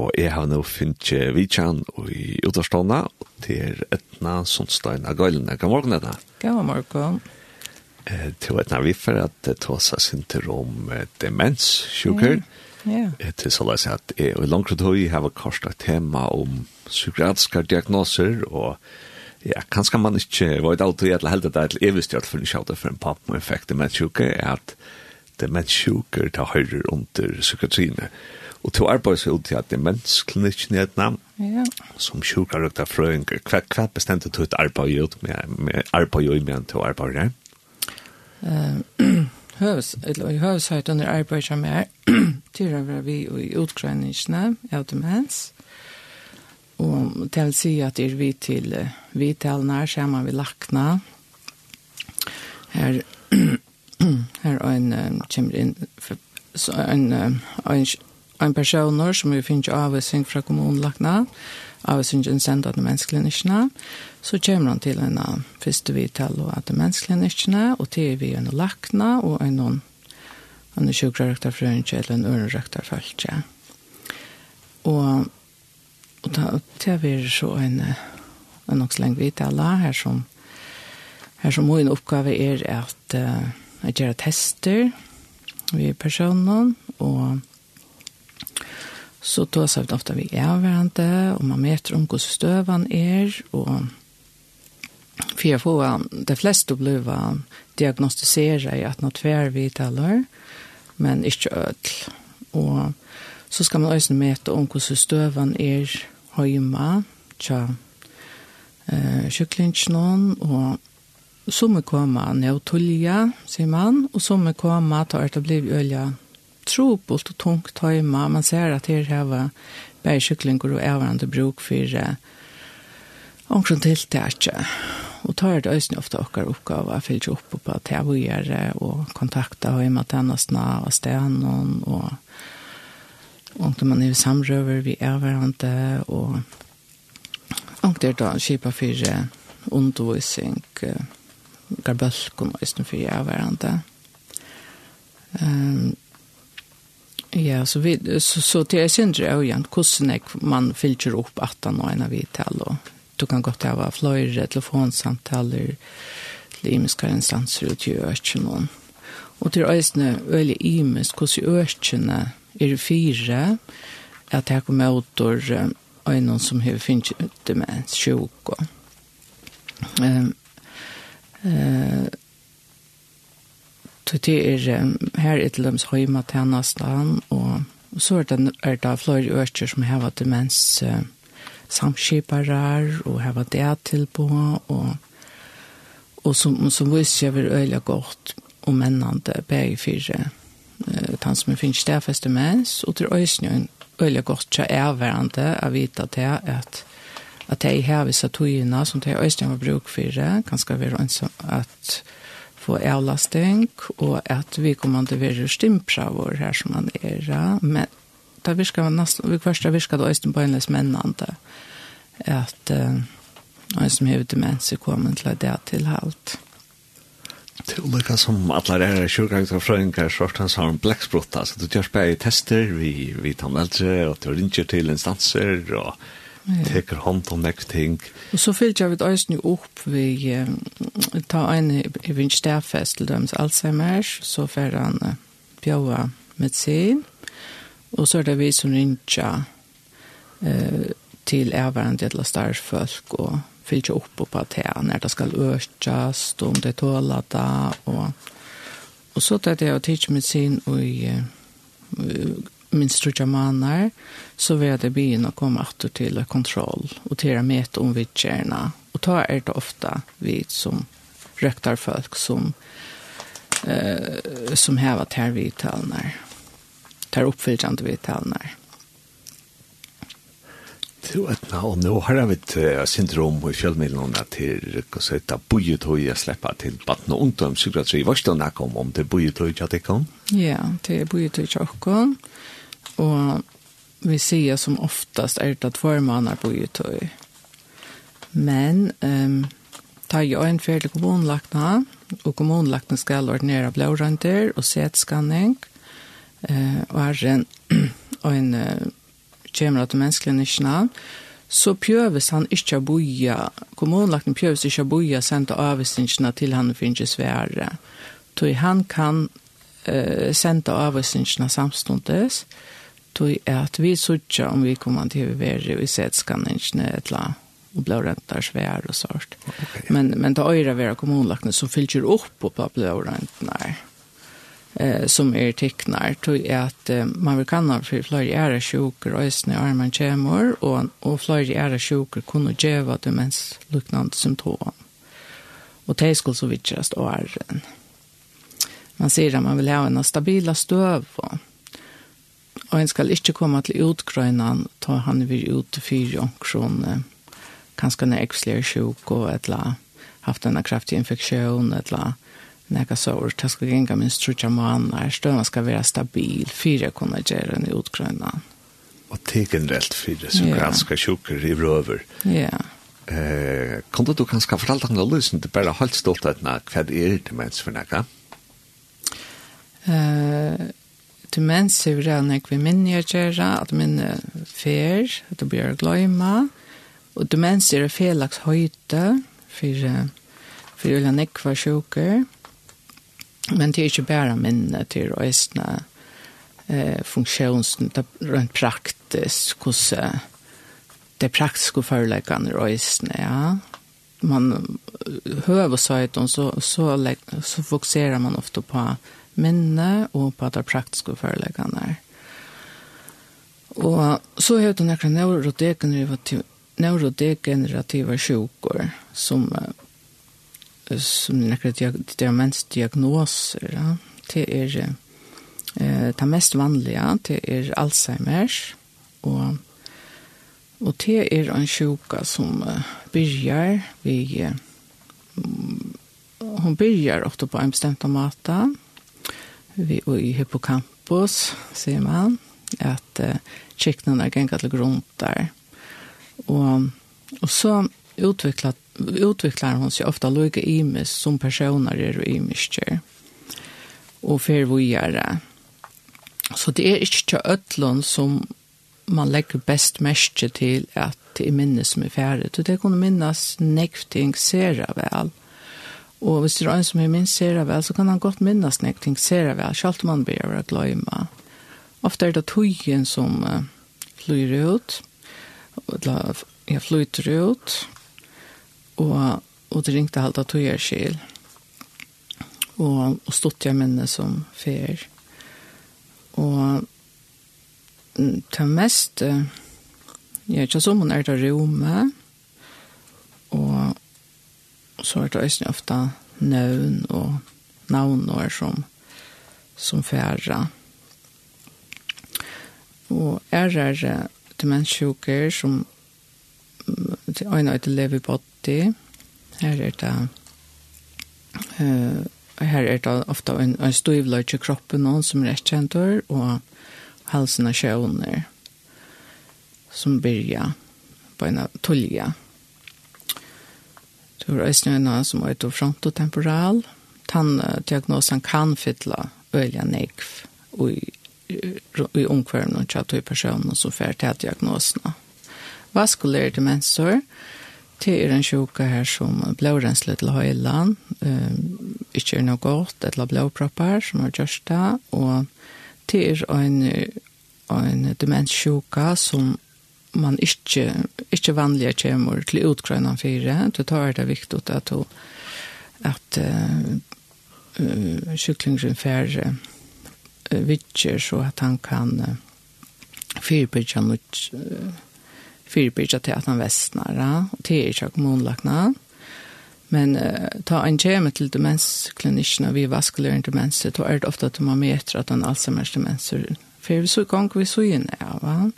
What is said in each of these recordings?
Og jeg har nå finnet Vitjan i Uderstånda til Etna Sundstein av Gøylene. God morgen, Etna. God morgen. Eh, til Etna vi for at det tar seg sin til om demens, sjukker. Ja. Yeah. Til så la oss at jeg i langt høy har et tema om psykiatriske diagnoser og ja, kanskje man ikke var et autoritet eller heldet det til evig stjort for en kjøter for en papp med effekt demens, sjukker, er at demens, sjukker tar høyre under psykiatriene. Ja Og til arbeids ut til at demensklinikken i Vietnam, ja. som sjukarøkta frøynger, hva, hva bestemte du et arbeid ut med, med arbeid ut med til arbeid der? Høves, eller i høves høyt under arbeid som er, til å være vi i utgrønningsene av demens, og til å si at er vi til vi talene, kommer vi lakna, her, her er en, kommer inn, så en, en, en en personer som vi finner avvisning fra kommunlagna, avvisningen sendt av demensklinikene, så kommer han til en første vidtall av demensklinikene, og til vi en lakna og en noen en sjukrektar frøynge eller en ørenrektar følge. Og, og da, til vi er så en, en nok så lenge vidtall her som Her som min oppgave er at uh, jeg gjør tester ved personen, og så då så vi ofta vi är varandra och man mäter om hur stövan är och för att få de flesta bliva diagnostisera i att något tvärvitalar men inte öll och så ska man också mäta om hur stövan är hemma tja eh sjuklingsnon och som komma när tulja ser man och som kommer ta att bli ölja trobult og tungt tøyma. Man ser at her heva bergkyklingur og avvarande bruk for omkring tiltak. Og tar det øyne ofte okkar oppgave å fylle opp på tevogjere og kontakta høyma tennasna og stenon og og når man er samrøver vi er hverandre og og det er da kjipa for undervisning garbølken og øyne for er hverandre. Um, Ja, så, vi, så, så till är syndre och igen, hur man filter upp att han och en av vital och du kan gott ha flöjre, telefonsamtal eller limiska instanser ut i ökenen. Och till ösne öle imisk, hos i ökenen är fyra att jag kommer ut och ögonen som har finns demens, sjuk och eh Uh, det er her i til Tillums Høyma Tjernastan, og så er det, er det flere øker som har vært demens uh, samskipere, og har vært det tilbå, og, og som, som viser seg vel øyelig godt og mennende begge fire. Uh, han som finnes det fest demens, og til øyne øyelig godt til er hverandre å vite til at at de har visse togene som de øyne har bruk for, kan skal være ønsom at få avlasting, og at vi kommer til å være stimpra vår her som man er. Men det virker nesten, vi kvarst virker det også på en løs mennende, at uh, en som har demens er kommet til det til alt. Det er ulike som alle er kjørgangs og frøyngar, sjukgangsfrøyngar han har en bleksbrott, altså du gjør bare tester, vi, vi tar med eldre, og du ringer til instanser, og ja. teker hånd om nek ting. Og så fyllt jeg vidt øyne opp vi uh, ta en i vinstærfest til dems Alzheimer, så fer han uh, bjøa medisin, og så er det vi som ringer uh, til erværende til starfolk og fyllt jeg opp på at når det skal økes, om det tåler det. og, og så tar det jeg og tidsmedisin og i uh, minst tre månader så vill det bli en och komma åter till kontroll och tera med om vi tjänar och ta är det ofta vi som röktar folk som eh, som hävar här vid talnar tar uppfyllande vid talnar Du vet nå, nå har jeg vet syndrom i fjellmidlene til å sette bøyetøy jeg slipper til baden og ungdom psykiatri. Hva er det om om det bøyetøy jeg tikk om? Ja, det er bøyetøy jeg tikk. Och vi sier som oftast är det att förmanar på Youtube. Men ehm um, tar jo en färdig kommunlagtene, og kommunlagtene skal ordinera blårønter og setskanning, eh og er en och en kamera till mänskliga nischerna så pjöves han ikke boja, kommunlagten pjöves ikke boja sendte avvisningene til han finnes svære. Så han kan uh, senda avvisningene samstundes, og tog at vi sørger om vi kommer til å være i setskanningene et eller annet og blå rentar svär och sånt. Okay. Men men ta öra våra kommunlagna som fyller opp på blå rentar. Eh som är tecknar till att eh, man vill kanna för fler är sjuker och ösna armen kemor och och fler är sjuker kunde ge vad det mens liknande symptom. Och det skulle så vidast och är. Man ser att man vill ha en stabila stöv och og en skal ikke komme til utgrøynan, ta han vir ut fyrir omkron, eh, kanskje når jeg slir sjuk og et la, haft en kraftig infeksjon, et la, neka sår, det skal genga minst trutja måneder, støvna skal være stabil, fire kunne gjøre en utgrøynan. Og det er generelt fire, som yeah. ganske sjukker i røver. Ja. Yeah. Eh, kan du kanskje fortelle deg noe løsning, det bare holdt stått at hva er det mens for neka? Eh, demens er det enn vi minner gjøre, at minne fer, at det blir gløyma, og demens er det felaks høyde, for, for ulla nekva sjuker, men det er ikke bare minne til røysene eh, funksjonen, det er rent praktisk, hvordan det er praktiske foreleggene i æsne, ja. Man høver seg, så, så, så, så fokuserer man ofte på minne og på at det praktiske foreleggene. Og så har det noen neurodegenerative, neurodegenerative sjukker som som noen demensdiagnoser. Ja. Det er eh, det mest vanlige, det er Alzheimer's og Og det er en sjuka som uh, byrjar vi uh, hon byrjar ofta på en bestemt mata vi og i hippocampus ser man att eh, er gengat til grund der. Og, og så utvecklat, utvecklar hon sig ofta lojka imis som personer är imisker och det. Så det är inte ötlån som man lägger bäst mest till att det är minnes som är färdigt. Och det kan minnas nekting sera väl. Og hvis det er en som er minst ser vel, så kan han godt minnes noen ting ser vel, selv om han blir å glemme. Ofte er det tøyen som uh, flyr ut, eller ja, flyter ut, og, og det ringte halvt av tøyer skil. Og, og stod jeg minne som fer. Og det mest, jeg er ikke som hun er det rommet, så er det også ofte nøvn og navnår som, som færre. Og er det demenssjuker som øyne øyne lever i body, Her er det uh, her er det ofte en, en stivløyt i kroppen noen som er rettjentor og halsen av sjøvner som byrja på en av tullja. Mm Det har også noen som er frontotemporal. Tanndiagnosen kan fytle øyelig nekv i, i omkvarmen og tjatt i personen som fer til diagnosene. Vaskulær demensor, det er en sjuka her som blårensle til høyland, um, ikke er noe godt, eller blåpropper som har gjort det, og det er en, en demenssjuka som man ikke ikke vanlige kommer til utgrønnen fire, Det tar det viktig at du at uh, kyklingen fer uh, vitcher så at han kan uh, fyrbyrja mot uh, fyrbyrja til at han vestnar og til ikke kommunlagna. Men uh, ta en kjeme til demensklinikkene vi vaskler en demens så er det ofte at man møter at han alzheimer's demenser for vi så gong vi så inn ja, va?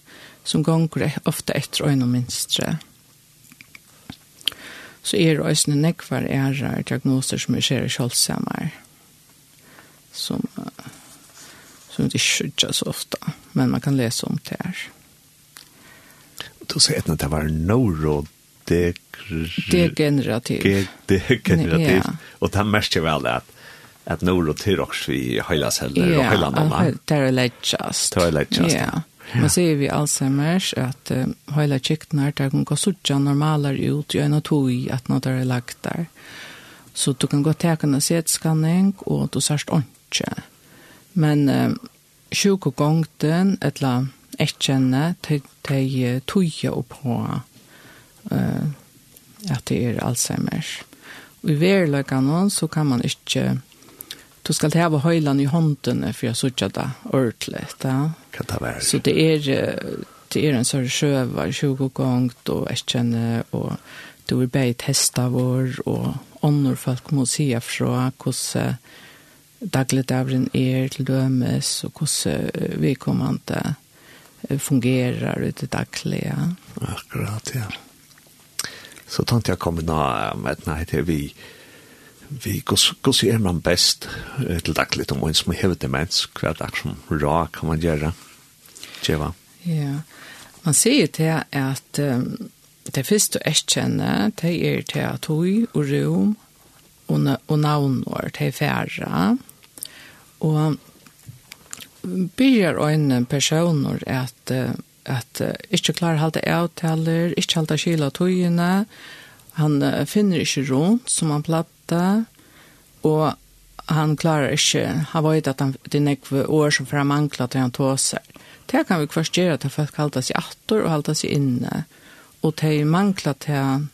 som gonger ofta etter øyne minstre. Så er det også nekvar ærer diagnoser som er skjer i kjølsamer, som, som ikke skjøtter så ofta, men man kan lese om det her. Du sier at det var neurodegr... Degenerativ. Degenerativ. Ja. Og det mest er vel at at neurotyrox vi høyla celler og høyla noen. Ja, det er lettjast. Det er lettjast. Ja. Man ser vi Alzheimer's at uh, hela kiknar där kan gå suttja normaler ut i en og to i at noe er lagt der. Så du kan gå till en CT-skanning och du särst ikke. Men uh, sjuk og gongten, et eller etkjenne de tøye og på uh, at det er Alzheimer's. Og i verleggen så kan man ikke du skal hava høylan i hånden for jeg sutja det ordentlig. Ja. Kan det være? Så det er, det er en sånn sjøver, 20 ganger, og jeg kjenner, og du er bare testa vår, og ånder folk må si fra hvordan daglig dagligdavren er til dømes, og hvordan vi kommer til fungerar i ute dagliga. Akkurat, ja. Så tant jag kommer nå med ett nej till vi vi gos er man best til dagligt om en som hever demens, hver dag som ra kan man gjøre. Tjeva. Ja, man sier til at um, det første jeg kjenner, det er til at tog og rom og, og navnår til færre. Og byrjar ein personer at, at ikke klarer halte avtaler, ikke halte kila togene, og Han uh, finner ikke rundt som han platta, og han klarer ikke, han vet at han, det er nekve år som fra mangla til han tåser. Det kan vi først gjøre til folk halda seg attor og halda seg inne, og de mangla til han,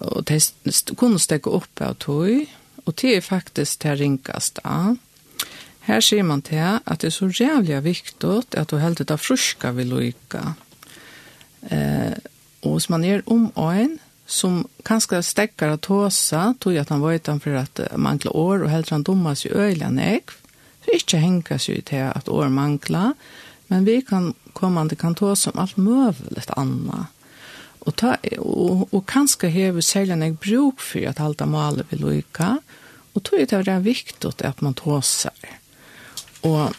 og de kunne stekke opp av tog, og det er faktisk til ringast av. Her sier man til at det er så jævlig viktig at du helt da fruska vil lykke. Eh, og hvis man er om øyn, som kanskje stekker av tåsa, tog at han var utenfor at mangler år, og helt han dummas i øyla nek, så ikke henger seg til at år mangler, men vi kan komme til kan tåsa om alt mulig annet. Og, ta, og, og kanskje hever særlig nek bruk for at halda maler vil lykke, og tog at det er viktig at man tåsar. Og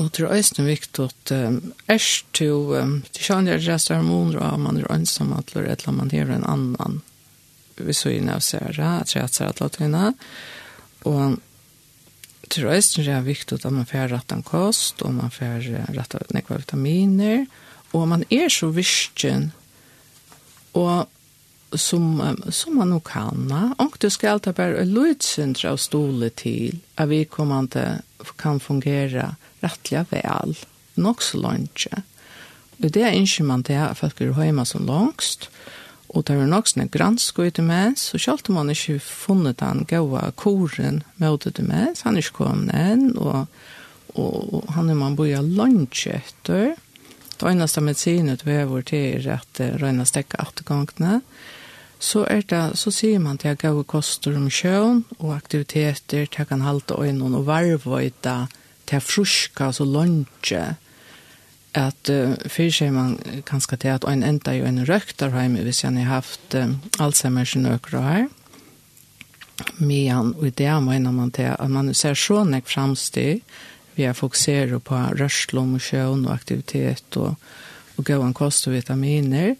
Og det er også viktig at um, erst til um, til kjønner er rest hormoner og man er ønsom at det eller man har en annan vi så inn av særa, at det er særa latina og det er også er viktig at man får rett en kost og man får rettan nekva vitaminer og man er så visken og som, som man nok kan og du skal ta bare løytsindra og stole til at vi kommer til kan fungera rättliga väl. Nog så långt. Det är inte man det här folk är hemma så långst. och det är nok sånne granskå i demens, så selv man inte funnit den gode koren mot demens, han er ikke kommet inn, och, och han är man börjar långt efter. Det enaste medicinet vi har vært til er at røyne stekker attergangene, så er det, så sier man til at gode koster om sjøen og aktiviteter til kan halte øynene og varvøyta til fruska, altså lunsje, at uh, fyrir seg man kanskje til at en enda jo en røktar heime hvis jeg har haft uh, Alzheimer's nøkra her. Men i det mener man til at man ser så nek framstig vi har fokuserer på rørslom og sjøen og aktivitet og, og gøyene kost og vitaminer,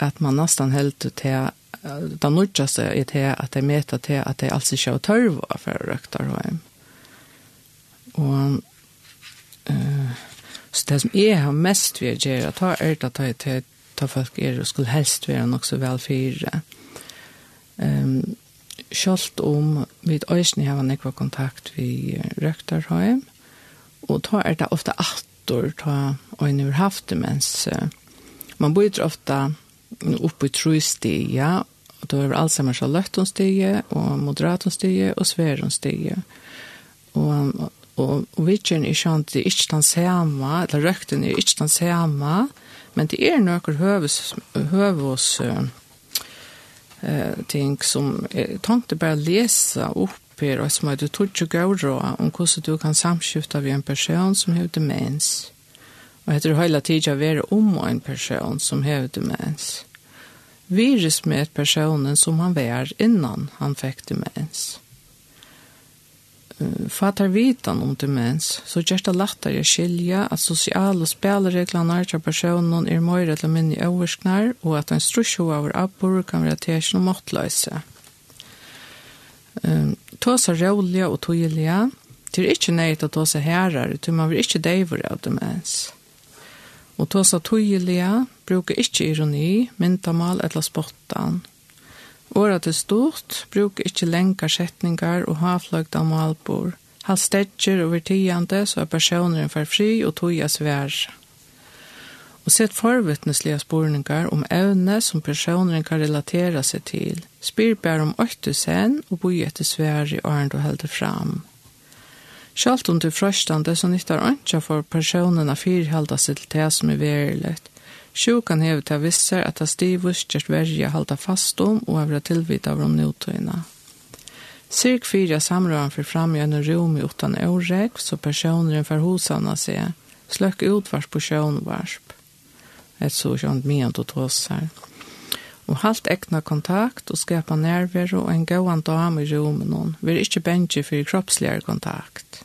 at man nesten helt til det nødja er til at jeg møter til at jeg altså ikke har tørva for røkter og hjem. Og uh, så det som jeg har mest ved å gjøre, ta er det at jeg tar folk er og skulle helst være nok så vel fire. Um, Kjølt om vi øyne har nekva kontakt vi røkta og hjem, og ta er det ofte atter ta øyne vi har haft det mens uh, man bor ofte oppe i tru stia, og da er Alzheimer så løttons stia, og moderatons stia, og sverons stia. Og, og, og vidtjen er sånn at det ikke den samme, eller røkten er ikke den samme, men det er noen høves, høves uh, ting som jeg tenkte bare lese opp her, og som er det tog ikke gav om hvordan du kan samskifte av en person som har demens. Og heter det hele tiden å være om en person som har demens. Virus med personen som han var innan han fikk demens. Fattar vitan om demens, så gjør det lettere å skilje at sosiale spillereglene til personen er mer eller mindre oversknar, og at en strusjo av abbor kan være til ikke noe måttløse. Um, tåsa rålige og tydelig, det er ikke nøyt å tåsa herrer, til man vil ikke deiver av demens. Og tåsa tøyelige bruker ikke ironi, myndamal eller spottan. Året til stort bruker ikke lenger setninger og havfløgda malbor. Han stedger over tiende så er personeren for fri og tøya svær. Og sett forvittneslige spurningar om evne som personeren kan relatera seg til. Spyr bare om åtte sen og boi etter svær i åren du helder fram. Sjalt under frøstande så nyttar ønska for personen av fyrhalda seg til det som er verilegt. Sjukan hever til visser at det stivus gjørt verja halda fast om og avra tilvita av om notøyna. Cirk fyra samrøren for framgjørende rom i utan årek, så personen for hosana seg. Sløkk utvars på sjønvarsp. Et så kjønt mient og tås her og halt ekna kontakt og skapa nerver og en gåan dam i rummen hon, vil ikkje bensje for kroppsligere kontakt.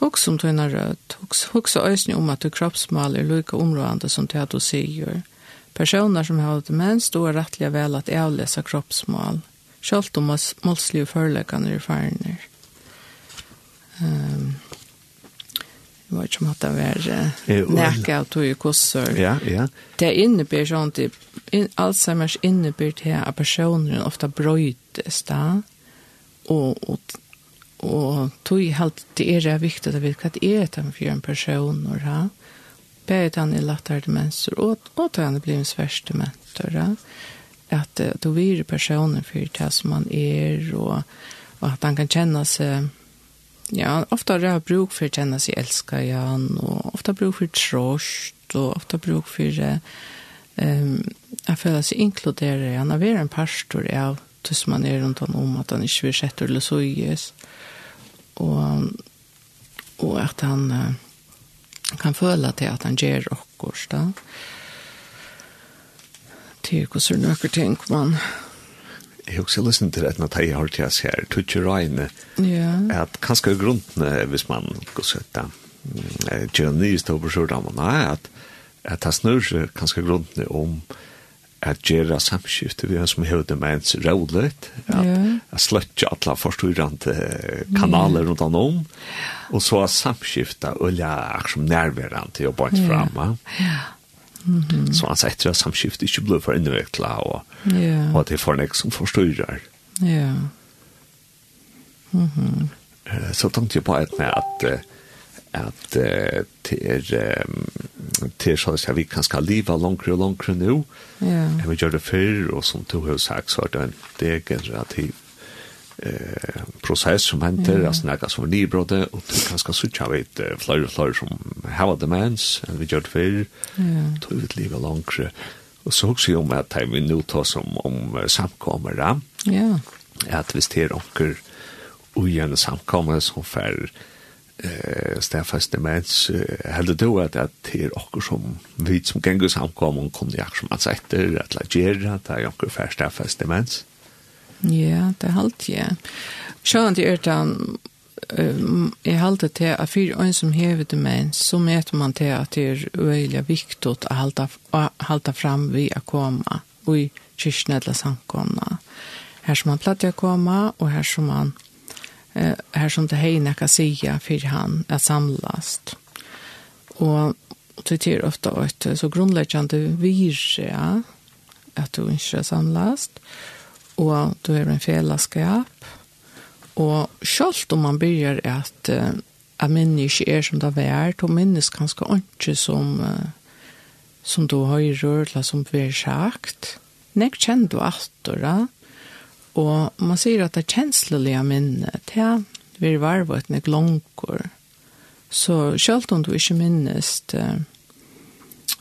Hoks om tøyna rød, hoks, hoks og øysni om at du kroppsmal er lykka områdande som til at du sier. Personer som har demens, då er rettelig vel at avlesa kroppsmal, sjalt om målslige foreleggene er farner. Um, Det var ikke om at det var nækka og tog i kosser. Ja, ja. Det innebär sånn at in, Alzheimer's innebär til at personer ofta brøytes da, og, og, og tog i halvt det er det viktig at vi hva det er det for en person, og da, bæret han i lattare demenser, og, og tog han det blir en sværs dementer, da, at uh, då virer personen for det som man er, og, og at han kan kjenne seg, Ja, ofta har jag bruk för att känna sig älskad igen och ofta bruk för trost och ofta bruk för ehm att föra sig inkluderad igen av en pastor av tills man är runt om att han inte vill sätta eller så ges och och att han kan føla til at han gjør okkurs da. Til hvordan nøkker ting man Jeg har også lyst til at når jeg har til jeg ser tutsi røyne at kanskje grunnen, hvis man går søtta gjør nye ståper sjordam er at at det snur kanskje grunnen om at gjøre samskiftet vi som høyde med ens Ja. at sløtje alle forstyrrende kanaler rundt om om og så samskiftet og som nærværende og bort fram ja. Mm -hmm. Så han sätter at samskiftet ikke blir for inveckla og, yeah. og at det er for en som förstyrrar. Ja. Yeah. Mm -hmm. Så tenkte jeg på et med att att det är det så att vi kan skal leva langere og langere nå. Ja. Vi gör det før, og som du har sagt så er det en degenerativ eh process som henter, mm. altså när som er bråte og du kan ska switcha vet og flere som hava demens, enn vi gjør det før, feel tog vi live along Og så också om att vi nå tar som om samkommer ja. At hvis det er onker igen samkommer som fer eh Stefas demens hade du at att det också som vi som gängus samkommer kunne jeg som ansetter, at la att at det er onker fer Stefas demens? Ja, det er halt, ja. Sjøen til Ørtan, jeg halte til at for en som hever demens, så møter man til at det er øyelig viktig å halta halta fram vi å komme, og i kyrkene eller samkomne. Her som man platt å komme, og her som man her som det hejna kan säga för han att samlas. Och det er ofta et så grundläggande virre ja, att du inte samlast. Och og du er en fellesskap. Og selv om man begynner at uh, at minner ikke er som det er, du minnes ganske ikke som, uh, som du har i eller som vi har sagt. Nek kjenner du alt, da. Og man sier at det er kjenslelige minnet, det er vi varvet nek langkår. Så selv om du ikke minnes det, uh,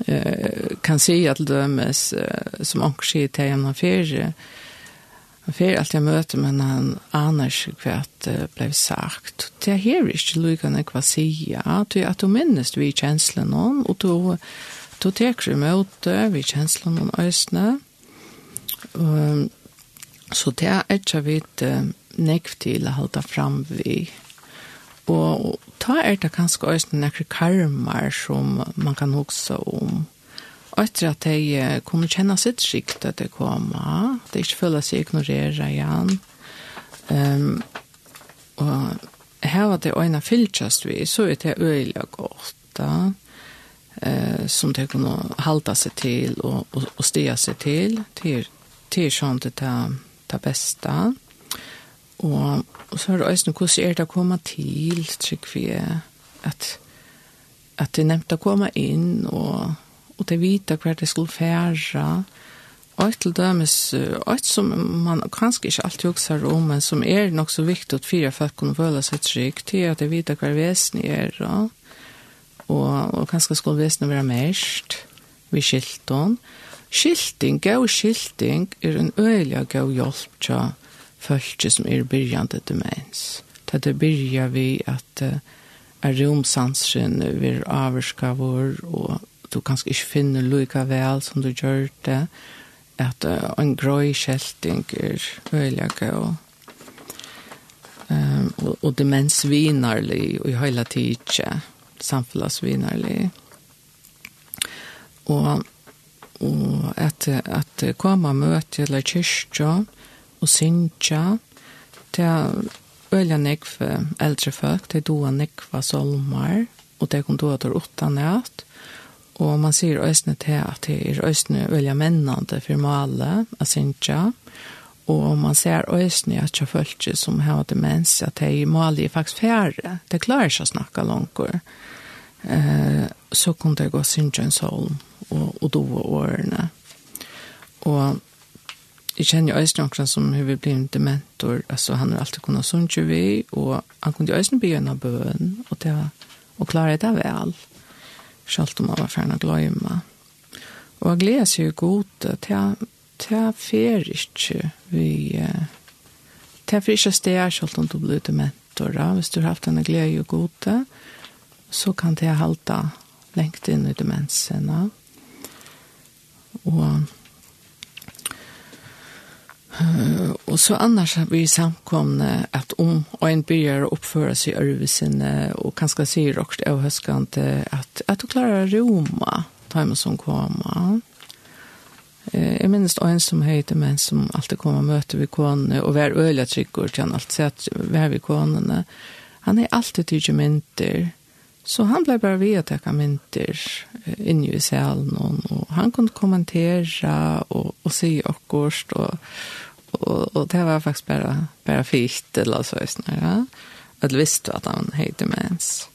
eh kan se att dömes som också i tejan affär Han fer alltid jeg møter, men han aner ikke hva det ble sagt. Det er her ikke lykkende hva sier. säger att at du minnes vi kjenslen om og du, du teker du emot vi kjenslen om ösna. Um, så det er ikke vi uh, nekv til å holde fram vi. Og ta er det kanskje også nekker karmer som man kan huske om etter at de kunne kjenne sitt skikt at de kom, at de ikke føler seg ignorere igjen. Um, og her var det øyne fylkjast vi, så er det øyelig godt, da. Eh, som de kunne halda seg til og, og, og stia seg til, til, til sånn det er det beste. Og, og så er det øyne hvordan er det å komme til, tror vi, at, at det er nevnt å komme inn og og til vita hver det skulle færa. Og til dømes, og som man kanskje ikke alltid husker om, men som er nok så viktig at fire folk kunne føle seg trygg, til at jeg vet hver vesen er, og, og og kanskje skulle vesen være mest ved skilten. Skilting, gau skilting, er en øyelig gau hjelp til folk som er byrjande demens. Det er byrjar vi at uh, er romsansen vil avvarska vår og du kanskje ikke finner lykka vel som du gjør det, at uh, en grøy kjelting er veldig gøy. um, og, og demensvinarlig og i hele tiden samfunnsvinarlig. Og, og at, at komme og møte eller kyrkja og synkja, det er veldig nekve eldre folk, det er doa nekve solmar, og det kom doa der åtta nært, Og man sier øsne til at det er øsne velja mennene for male, asintja, og man ser øsne at jeg er som har demens, at det er male er faktisk færre, det klarer ikke å snakke langt. Eh, så kunne det gå sintja en sol, og, og doa årene. Og jeg kjenner jo også som hun vil bli en dementor, altså han har alltid kunnet sånn vi, og han kunne jo begynne bøen, og, det, og klare det vel. Sjalt om man var färna glöjma. Og jeg gleder seg jo godt til jeg fer ikke vi til jeg fer ikke steg selv om du blir til mentor hvis du har haft denne glede jo gode så kan det halte lengt inn i demensene og Uh, og så annars har vi samkomne at om en byrjar å oppføre seg i øvelsene og kanskje sier også av høskene at, at du klarer Roma, ta med som kommer. Eh, jeg minnes en som heter men som alltid kommer og møter vi kone, og hver øyla trykker til han alltid sett er vi konene. Han er alltid tydelig mynter Så han blev bara ved å ta mynter inn i salen och, han kunde kommentera och, och se akkurat, og, och, och, det var faktiskt bare, bara fint, eller så. Ja? Jag visste at han heter mens.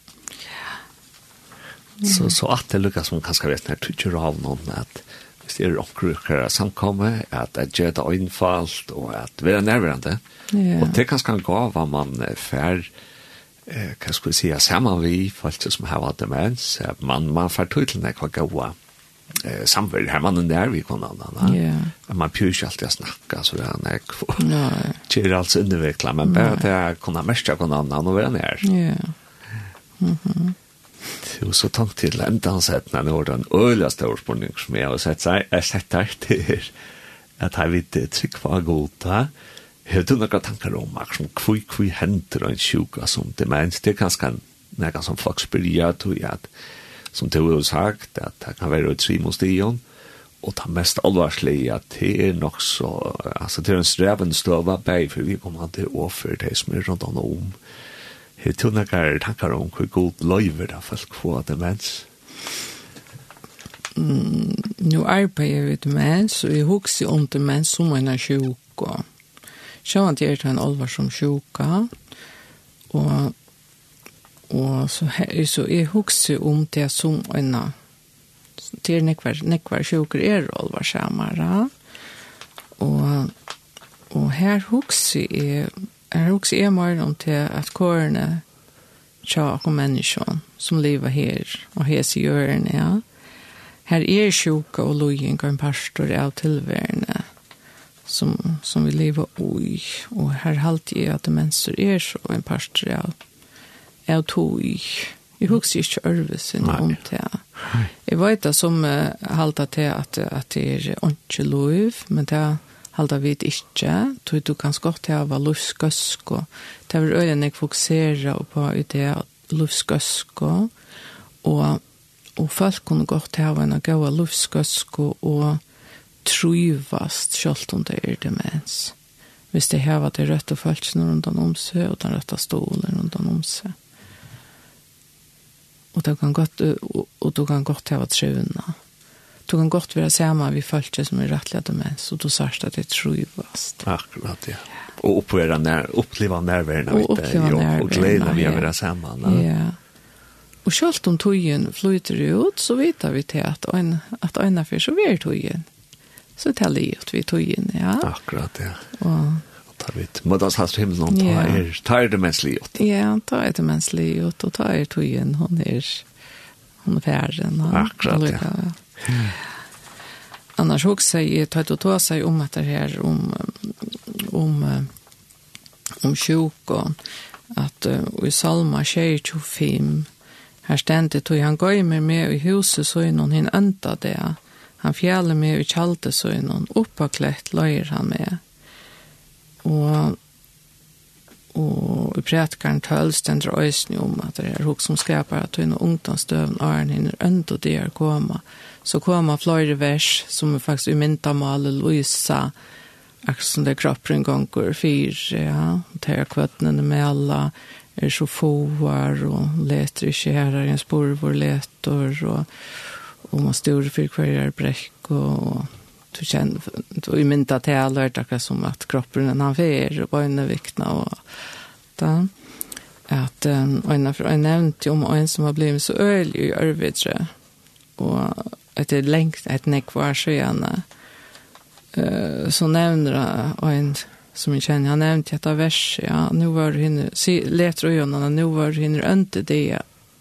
Mm. Så, så att det lukket som kanskje kanske når när tycker av noen, at hvis det er omkrukere samkomme, at jeg gjør det innfalt, og at vi er nærværende. Yeah. Og det er kanskje en gav man fer, eh, eh kan skulle säga samma vi folk som har varit med så man man får till när kvar gå eh samvel här man där vi kan annan. Ja. Man pyrs alltid att snacka så där när jag. Nej. Det är alltså underveckla men bara att jag kunna mästra kan annan och vara ner. Ja. Mhm. Jo, så tank til enda han sett när det den öligaste årspårning som jag har sett sig, er sett her til at jeg vet det trygg var god da, Hevur tú nakra tankar om mak sum kvøy kvøy hendur ein sjuka sum demens det kan skan nakra sum flux byrja to at sum tú hevur sagt at ta kan vera tre mot stigen og ta mest alvarslige at det er nok så altså det er en strevenstøva bei for vi kommer til å føre det som er rundt om Hevur tú nakra tankar om kvøy god løyver da folk få demens? Mm, nu arbeider vi demens, og jeg husker om demens som en er sjuk, og Sjøen til er en alvar som sjuka, og, og så, her, så jeg husker om det som en til nekvar, nekvar sjuker er olvar samara, og, og her husker jeg her husker jeg mer om til at kårene tja og menneskene som lever her og hes i hjørne, ja. Her er sjuka og lojingar en pastor av tilværende som, som vi lever i. Og her halte jeg at mennesker er så en parter av, av tog i. Jeg husker ikke ørvesen om det. Jeg vet det som uh, halte til at, at det er ikke lov, men det halte vi ikke. Tog du kan godt til å være og Det er øyne jeg fokuserer på i det løsgøsk. Og, og folk kunne godt til å være gode gøy løsgøsk og trivast sjølt om det er demens. Hvis det her var det røtte følelsene rundt om seg, og den røtte stolen rundt om seg. Og du kan godt, og, og du kan godt ha trivna. Du kan godt være sammen vi følelse som er rettelig demens, og du sørst at det trivast. Akkurat, ja. Og oppleva nær, oppleva nærværende, og, oppleva nærværende, og glede vi å være sammen. Ja. ja. Og selv om tøyen flyter ut, så vet vi til at øyne, at øyne for så er tøyen så tar det ut vi tog in, ja. Akkurat, ja. Og ta vidt, må da hast himmel någon ta är tar det mänskligt ut. Ja, ta er det mänskligt ut og ta er tog hun er, hun er færen. og- Akkurat, og, ja. Annars också jag tar det ta sig om att det här om om om sjuk och att i Salma 25 här ständigt tog han går med mig i huset så innan hon ändade det Han fjaler meg i kalte så innan, oppaklett løyer han meg. Og, og i prætkaren tøl stender øysen om at det er hok som skapar at hun og ungdomsdøven åren hinner ønd og det er koma. Så koma flere vers som er faktisk umynta male Louisa akkurat som det kroppen gonger fyr, ja, tar kvøttene med alla, er så foar og leter i kjærer, en spor hvor leter og og man styrer for hver er brekk og du kjenner, du er mynda til jeg det akkurat som at kroppen er han fer og bøyne vikna og da at øyne, for jeg nevnte jo om øynene som har blivit så øyelig i ørvidre og etter lengt et nekk var så gjerne uh, så nevner jeg øynene som jeg kjenner, han nevnte et av vers ja nå var hin si, leter ju någon nu var hin önt det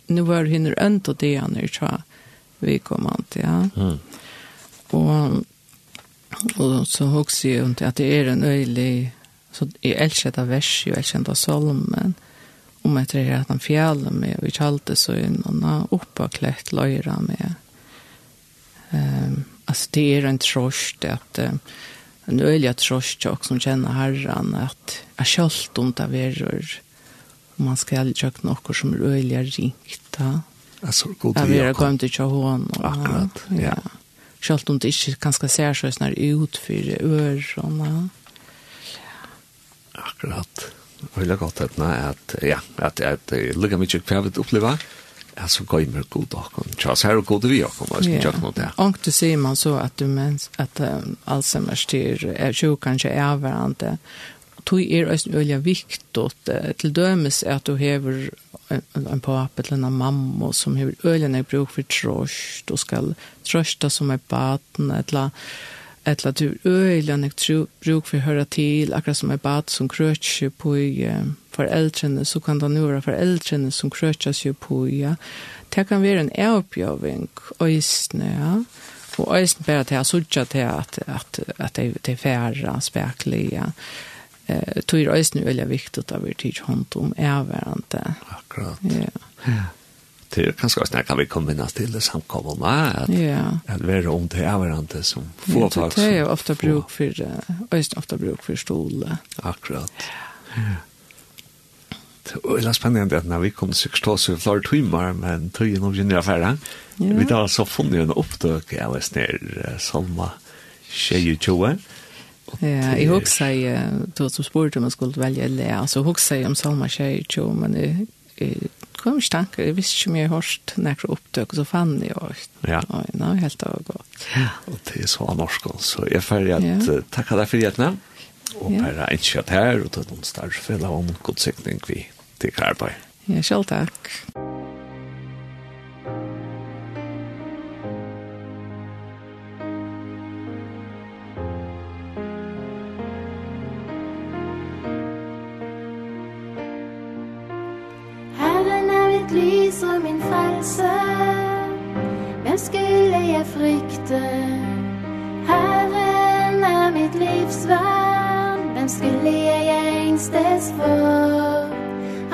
nå var hin önt det han är tjå vi kom vidkommande, ja. Mm. Og, og så hooks ju inte at det er en öjlig så jeg elsker det vers jeg elsker det solmen, om att det at han fjäller med og ikke alltid så in och uppa klätt löjra med ehm um, altså det er en trost at uh, en öjlig trost også, som kjenner herren, at jeg jag om det av eror man skal aldrig tjökna något som er öjliga ringt Alltså god tid. Ja, vi kom till Chahon. Akkurat, ja. ja. Självt om det inte kanske ser så snar ut för ör såna. Akkurat. Väldigt gott att nej att ja, att att lugga mycket kvar att uppleva. Alltså gå i mer god dag och så här och god vi och komma ska jag mot det. Och du ser man så att du mens att um, Alzheimer styr är sjuk kanske är varandra tog er øyne øyne viktig til dømes er at du hever en pappa eller en mamma som har ølen er bruk for tröst og skal trösta som er baden eller eller du ølen er bruk for å høre til akkurat som er bad som krøtjer på i foreldrene så kan det nå være foreldrene som krøtjer seg på i ja. det kan være en avbjøving øyne ja og øyne bare til å sørge til at, at, at det er færre spekler ja eh tog ju ösn väldigt viktigt att vi tar hand om ärvärande. Akkurat. Ja. Det är kanske också när kan vi kombinera till det samkomna att ja. att vara om det ärvärande som får tag. Det är ofta bruk för ösn ofta bruk för stol. Akkurat. Ja. Det är spännande att när vi kom så förstås vi flar timmar men tog ju nog ju affären. Vi har så funnit en upptök eller snär Salma 22. Ja, jag huxar ju du som spurte om jeg skulle velge eller altså husker jeg om Salma Sheikh men jeg, jeg kom ikke tanke, jeg visste ikke om jeg hørst nekker opptøk, og så fann jeg også. Ja. Og nå er helt av godt. Ja, og det er så norsk, så jeg er ferdig at ja. takk deg for hjertene, og ja. bare innskjøtt her, og til noen større felle om godsikning vi til arbeid. Ja, selv takk. Takk. frelse Hvem skulle jeg frykte? Herren er mitt livsvern Hvem skulle jeg engstes for?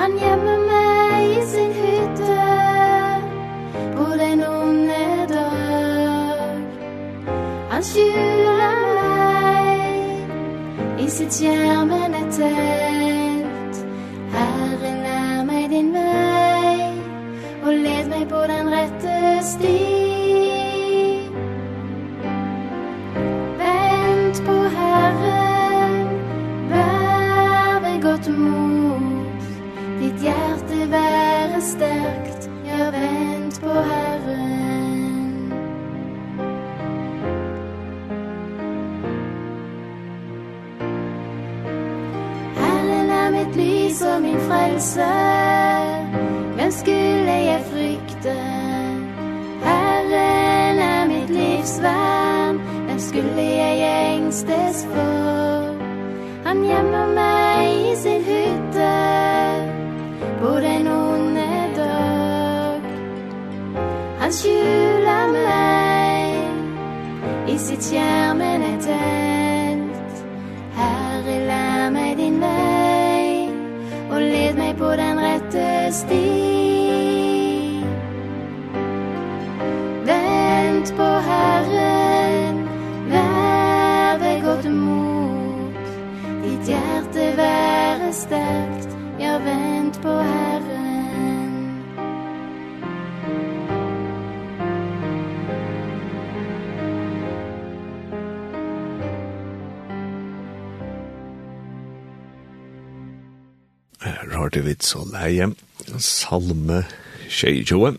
Han gjemmer meg i sin hytte På den onde dag Han skjuler meg I sitt skjermende teg livsvän Vem skulle jag ängstes för Han gömmer mig i sin hytte På den onde dag. Han skjuler mig I sitt kärmen är tänt Herre, lär mig din väg Och led mig på den rätte stig bestärkt Jag vänt på Herren. Rørte vi så leie Salme 22